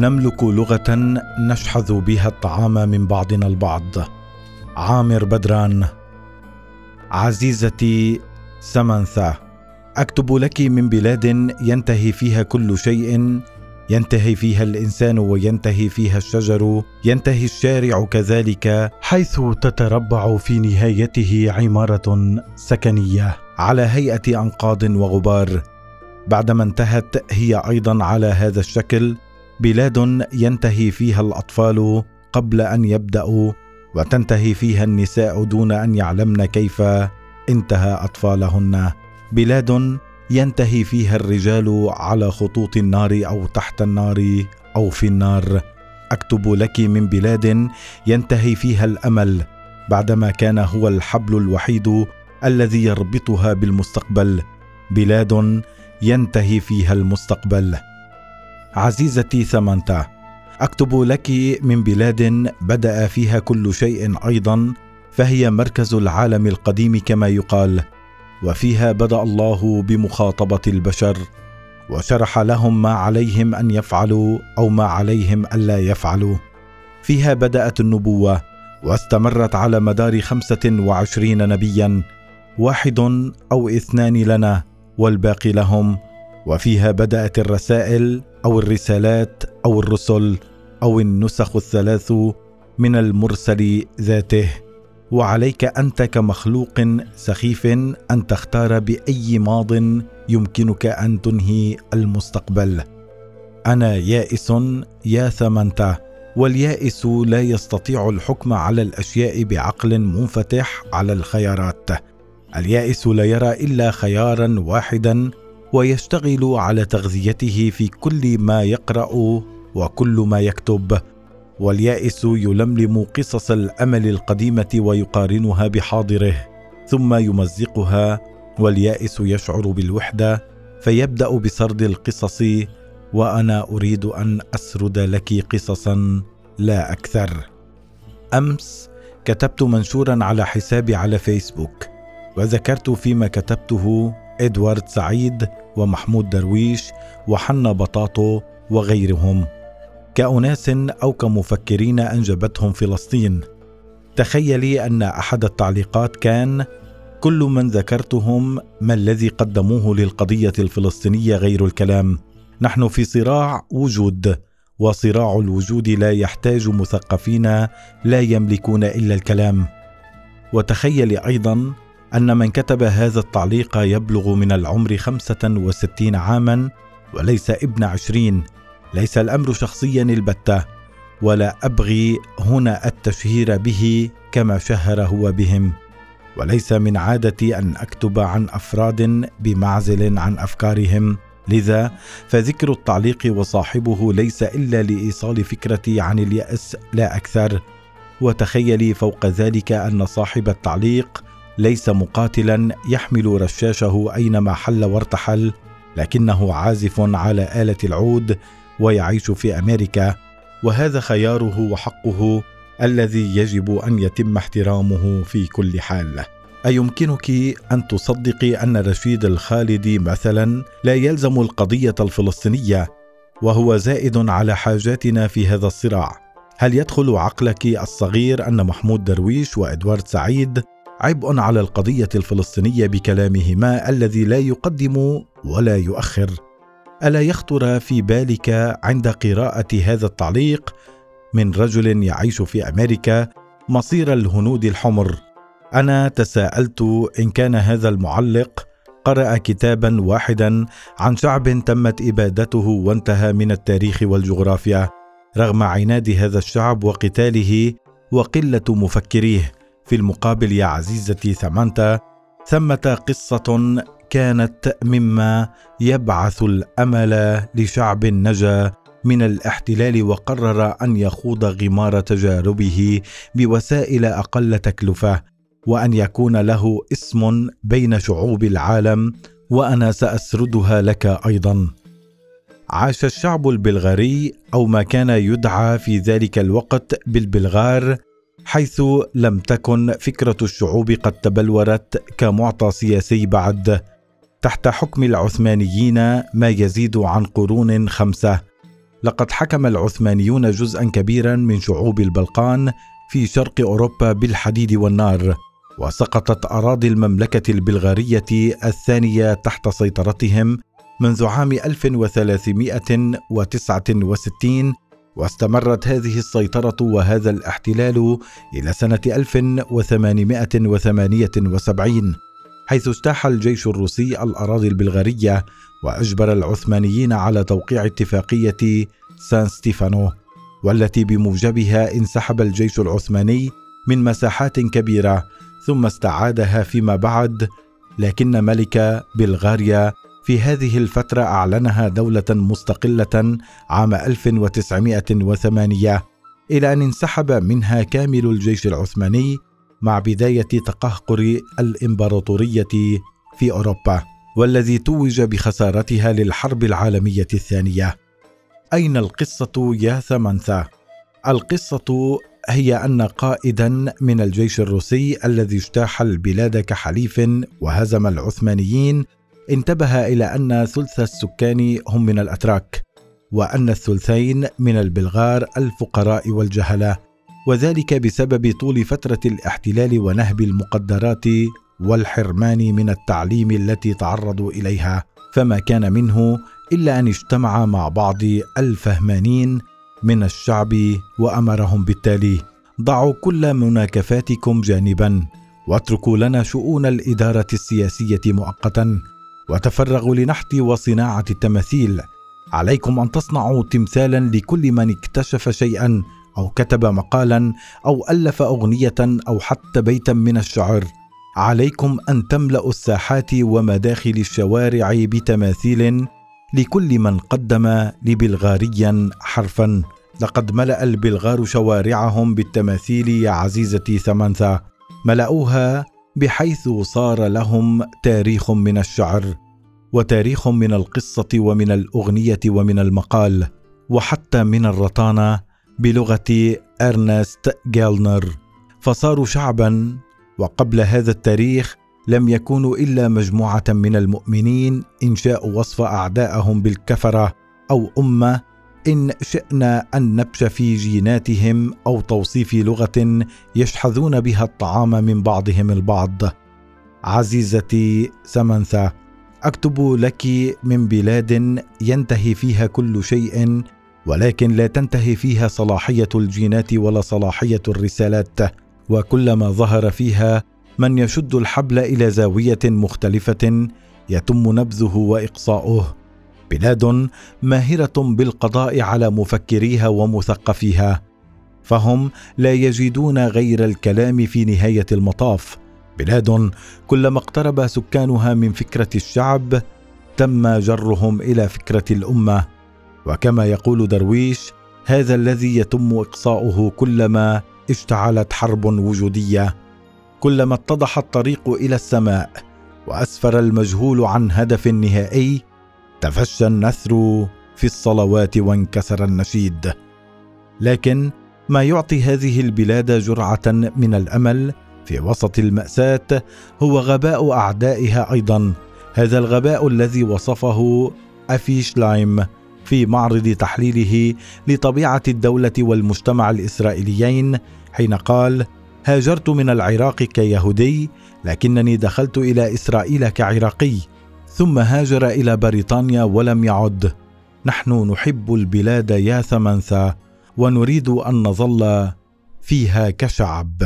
نملك لغة نشحذ بها الطعام من بعضنا البعض. عامر بدران عزيزتي سمانثا أكتب لك من بلاد ينتهي فيها كل شيء ينتهي فيها الإنسان وينتهي فيها الشجر ينتهي الشارع كذلك حيث تتربع في نهايته عمارة سكنية على هيئة أنقاض وغبار. بعدما انتهت هي أيضا على هذا الشكل بلاد ينتهي فيها الأطفال قبل أن يبدأوا وتنتهي فيها النساء دون أن يعلمن كيف انتهى أطفالهن. بلاد ينتهي فيها الرجال على خطوط النار أو تحت النار أو في النار. أكتب لك من بلاد ينتهي فيها الأمل بعدما كان هو الحبل الوحيد الذي يربطها بالمستقبل. بلاد ينتهي فيها المستقبل. عزيزتي ثمانتا أكتب لك من بلاد بدأ فيها كل شيء أيضا فهي مركز العالم القديم كما يقال وفيها بدأ الله بمخاطبة البشر وشرح لهم ما عليهم أن يفعلوا أو ما عليهم ألا يفعلوا. فيها بدأت النبوة واستمرت على مدار خمسة وعشرين نبيا واحد أو اثنان لنا والباقي لهم. وفيها بدأت الرسائل أو الرسالات أو الرسل أو النسخ الثلاث من المرسل ذاته. وعليك انت كمخلوق سخيف أن تختار بأي ماض يمكنك أن تنهي المستقبل. أنا يائس يا ثمنته واليائس لا يستطيع الحكم على الأشياء بعقل منفتح على الخيارات. اليائس لا يرى إلا خيارا واحدا ويشتغل على تغذيته في كل ما يقرأ وكل ما يكتب. واليائس يلملم قصص الأمل القديمة ويقارنها بحاضره ثم يمزقها. واليائس يشعر بالوحدة فيبدأ بسرد القصص. وأنا أريد أن أسرد لك قصصا لا أكثر. أمس كتبت منشورا على حسابي على فيسبوك وذكرت فيما كتبته إدوارد سعيد. ومحمود درويش وحنا بطاطو وغيرهم كأناس أو كمفكرين أنجبتهم فلسطين. تخيلي أن أحد التعليقات كان كل من ذكرتهم ما الذي قدموه للقضية الفلسطينية غير الكلام. نحن في صراع وجود وصراع الوجود لا يحتاج مثقفين لا يملكون إلا الكلام. وتخيلي أيضا أن من كتب هذا التعليق يبلغ من العمر خمسة وستين عاما وليس ابن عشرين. ليس الأمر شخصيا البتة ولا أبغي هنا التشهير به كما شهر هو بهم. وليس من عادتي أن أكتب عن أفراد بمعزل عن أفكارهم. لذا فذكر التعليق وصاحبه ليس إلا لإيصال فكرتي عن اليأس لا أكثر. وتخيلي فوق ذلك أن صاحب التعليق ليس مقاتلا يحمل رشاشة اينما حل وارتحل لكنه عازف على آلة العود ويعيش في أمريكا وهذا خياره وحقه الذي يجب أن يتم احترامه في كل حال. أيمكنك أن تصدقي أن رشيد الخالدي مثلا لا يلزم القضية الفلسطينية وهو زائد على حاجاتنا في هذا الصراع. هل يدخل عقلك الصغير أن محمود درويش وإدوارد سعيد عبء على القضية الفلسطينية بكلامهما الذي لا يقدم ولا يؤخر. ألا يخطر في بالك عند قراءة هذا التعليق من رجل يعيش في أمريكا مصير الهنود الحمر؟ أنا تساءلت إن كان هذا المعلق قرأ كتابا واحدا عن شعب تمت إبادته وانتهى من التاريخ والجغرافيا رغم عناد هذا الشعب وقتاله وقلة مفكريه. في المقابل يا عزيزتي ثمانتا ثمة قصة كانت مما يبعث الأمل لشعب نجا من الاحتلال وقرر أن يخوض غمار تجاربه بوسائل أقل تكلفة وأن يكون له اسم بين شعوب العالم وأنا سأسردها لك أيضا. عاش الشعب البلغاري أو ما كان يدعى في ذلك الوقت بالبلغار حيث لم تكن فكرة الشعوب قد تبلورت كمعطى سياسي بعد تحت حكم العثمانيين ما يزيد عن قرون خمسة. لقد حكم العثمانيون جزءا كبيرا من شعوب البلقان في شرق أوروبا بالحديد والنار وسقطت أراضي المملكة البلغارية الثانية تحت سيطرتهم منذ عام 1369 واستمرت هذه السيطرة وهذا الاحتلال إلى سنة 1878 حيث اجتاح الجيش الروسي الأراضي البلغارية وأجبر العثمانيين على توقيع اتفاقية سان ستيفانو والتي بموجبها انسحب الجيش العثماني من مساحات كبيرة ثم استعادها فيما بعد لكن ملك بلغاريا في هذه الفترة أعلنها دولة مستقلة عام 1908 إلى أن انسحب منها كامل الجيش العثماني مع بداية تقهقر الإمبراطورية في أوروبا والذي توج بخسارتها للحرب العالمية الثانية. أين القصة يا ثمنثا؟ القصة هي أن قائدا من الجيش الروسي الذي اجتاح البلاد كحليف وهزم العثمانيين انتبه إلى أن ثلث السكان هم من الأتراك وأن الثلثين من البلغار الفقراء والجهلة وذلك بسبب طول فترة الاحتلال ونهب المقدرات والحرمان من التعليم التي تعرضوا إليها فما كان منه إلا أن اجتمع مع بعض الفهمانين من الشعب وأمرهم بالتالي ضعوا كل مناكفاتكم جانبا واتركوا لنا شؤون الإدارة السياسية مؤقتا وتفرغوا لنحت وصناعة التماثيل. عليكم أن تصنعوا تمثالا لكل من اكتشف شيئا أو كتب مقالا أو ألف أغنية أو حتى بيتا من الشعر. عليكم أن تملأوا الساحات ومداخل الشوارع بتماثيل لكل من قدم لبلغاريا حرفا. لقد ملأ البلغار شوارعهم بالتماثيل يا عزيزتي ثمانثا ملأوها بحيث صار لهم تاريخ من الشعر وتاريخ من القصة ومن الأغنية ومن المقال وحتى من الرطانه بلغة أرنست جالنر فصاروا شعبا وقبل هذا التاريخ لم يكونوا إلا مجموعة من المؤمنين ان شاءوا وصف أعداءهم بالكفرة أو أمة إن شئنا أن نبش في جيناتهم أو توصيف لغة يشحذون بها الطعام من بعضهم البعض. عزيزتي سمنثا أكتب لك من بلاد ينتهي فيها كل شيء ولكن لا تنتهي فيها صلاحية الجينات ولا صلاحية الرسالات. وكلما ظهر فيها من يشد الحبل إلى زاوية مختلفة يتم نبذه وإقصاؤه. بلاد ماهرة بالقضاء على مفكريها ومثقفيها فهم لا يجدون غير الكلام في نهاية المطاف. بلاد كلما اقترب سكانها من فكرة الشعب تم جرهم إلى فكرة الأمة. وكما يقول درويش هذا الذي يتم إقصاؤه كلما اشتعلت حرب وجودية. كلما اتضح الطريق إلى السماء وأسفر المجهول عن هدف نهائي تفشى النثر في الصلوات وانكسر النشيد. لكن ما يعطي هذه البلاد جرعة من الأمل في وسط المأساة هو غباء أعدائها أيضا. هذا الغباء الذي وصفه أفيشلايم في معرض تحليله لطبيعة الدولة والمجتمع الإسرائيليين حين قال هاجرت من العراق كيهودي لكنني دخلت إلى إسرائيل كعراقي. ثم هاجر إلى بريطانيا ولم يعد. نحن نحب البلاد يا ثمنثا ونريد أن نظل فيها كشعب.